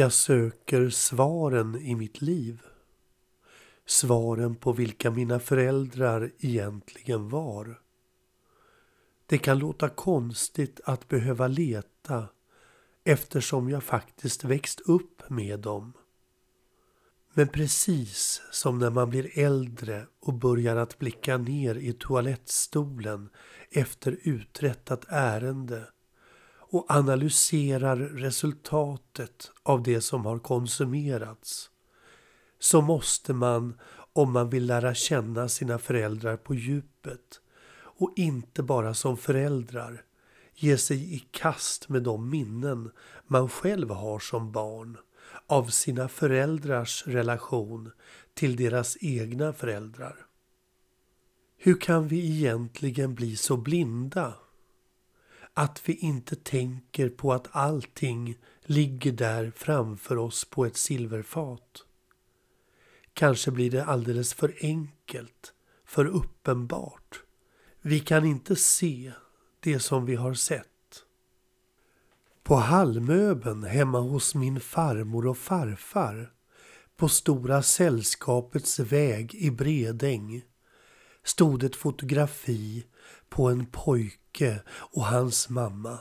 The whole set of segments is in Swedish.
Jag söker svaren i mitt liv. Svaren på vilka mina föräldrar egentligen var. Det kan låta konstigt att behöva leta eftersom jag faktiskt växt upp med dem. Men precis som när man blir äldre och börjar att blicka ner i toalettstolen efter uträttat ärende och analyserar resultatet av det som har konsumerats så måste man, om man vill lära känna sina föräldrar på djupet och inte bara som föräldrar, ge sig i kast med de minnen man själv har som barn av sina föräldrars relation till deras egna föräldrar. Hur kan vi egentligen bli så blinda? Att vi inte tänker på att allting ligger där framför oss på ett silverfat. Kanske blir det alldeles för enkelt, för uppenbart. Vi kan inte se det som vi har sett. På Hallmöben hemma hos min farmor och farfar på Stora Sällskapets väg i Bredäng stod ett fotografi på en pojke och hans mamma.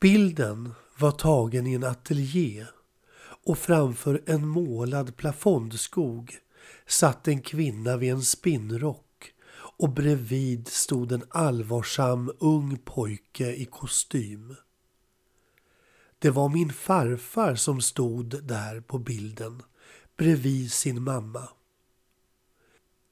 Bilden var tagen i en ateljé och framför en målad plafondskog satt en kvinna vid en spinnrock och bredvid stod en allvarsam ung pojke i kostym. Det var min farfar som stod där på bilden bredvid sin mamma.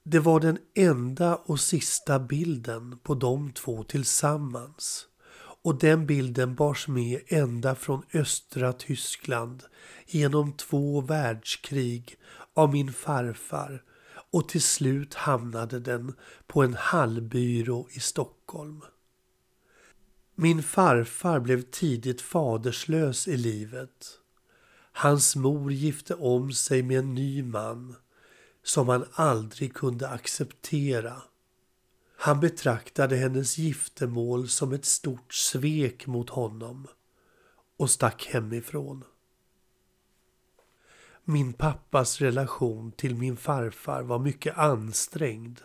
Det var den enda och sista bilden på de två tillsammans och den bilden bars med ända från östra Tyskland genom två världskrig av min farfar och till slut hamnade den på en hallbyrå i Stockholm. Min farfar blev tidigt faderslös i livet. Hans mor gifte om sig med en ny man som han aldrig kunde acceptera. Han betraktade hennes giftermål som ett stort svek mot honom och stack hemifrån. Min pappas relation till min farfar var mycket ansträngd.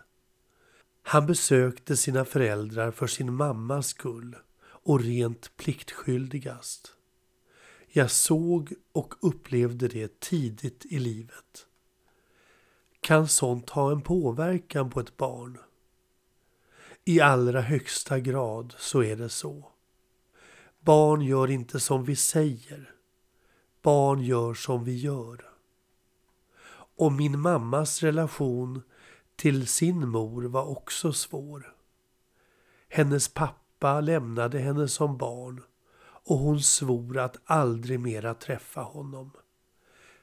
Han besökte sina föräldrar för sin mammas skull och rent pliktskyldigast. Jag såg och upplevde det tidigt i livet. Kan sånt ha en påverkan på ett barn? I allra högsta grad så är det så. Barn gör inte som vi säger. Barn gör som vi gör. Och min mammas relation till sin mor var också svår. Hennes pappa lämnade henne som barn och hon svor att aldrig mera träffa honom.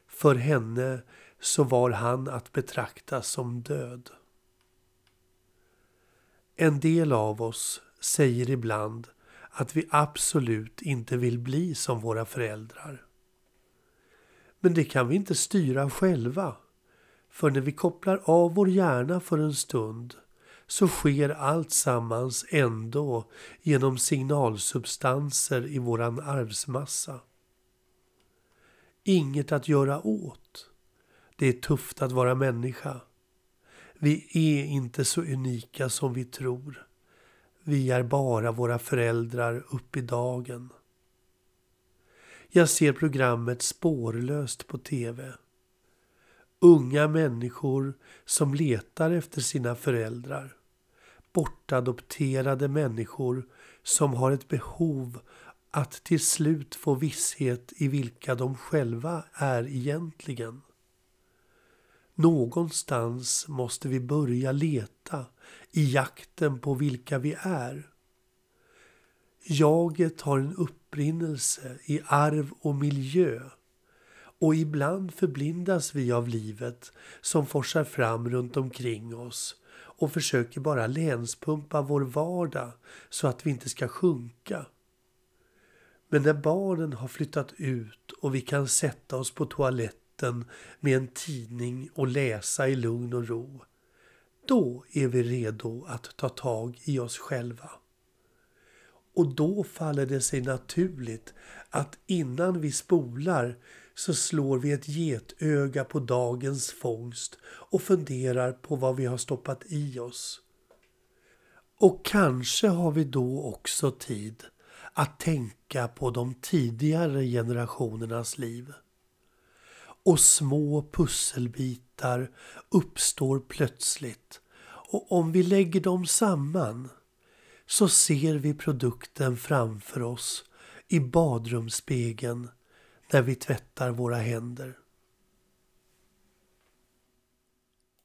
För henne så var han att betrakta som död. En del av oss säger ibland att vi absolut inte vill bli som våra föräldrar. Men det kan vi inte styra själva. För när vi kopplar av vår hjärna för en stund så sker allt sammans ändå genom signalsubstanser i våran arvsmassa. Inget att göra åt. Det är tufft att vara människa. Vi är inte så unika som vi tror. Vi är bara våra föräldrar upp i dagen. Jag ser programmet Spårlöst på TV. Unga människor som letar efter sina föräldrar. Bortadopterade människor som har ett behov att till slut få visshet i vilka de själva är egentligen. Någonstans måste vi börja leta i jakten på vilka vi är. Jaget har en upprinnelse i arv och miljö och ibland förblindas vi av livet som forsar fram runt omkring oss och försöker bara länspumpa vår vardag så att vi inte ska sjunka. Men när barnen har flyttat ut och vi kan sätta oss på toaletten med en tidning och läsa i lugn och ro, då är vi redo att ta tag i oss själva. Och då faller det sig naturligt att innan vi spolar så slår vi ett getöga på dagens fångst och funderar på vad vi har stoppat i oss. Och kanske har vi då också tid att tänka på de tidigare generationernas liv. Och små pusselbitar uppstår plötsligt och om vi lägger dem samman så ser vi produkten framför oss i badrumsspegeln när vi tvättar våra händer.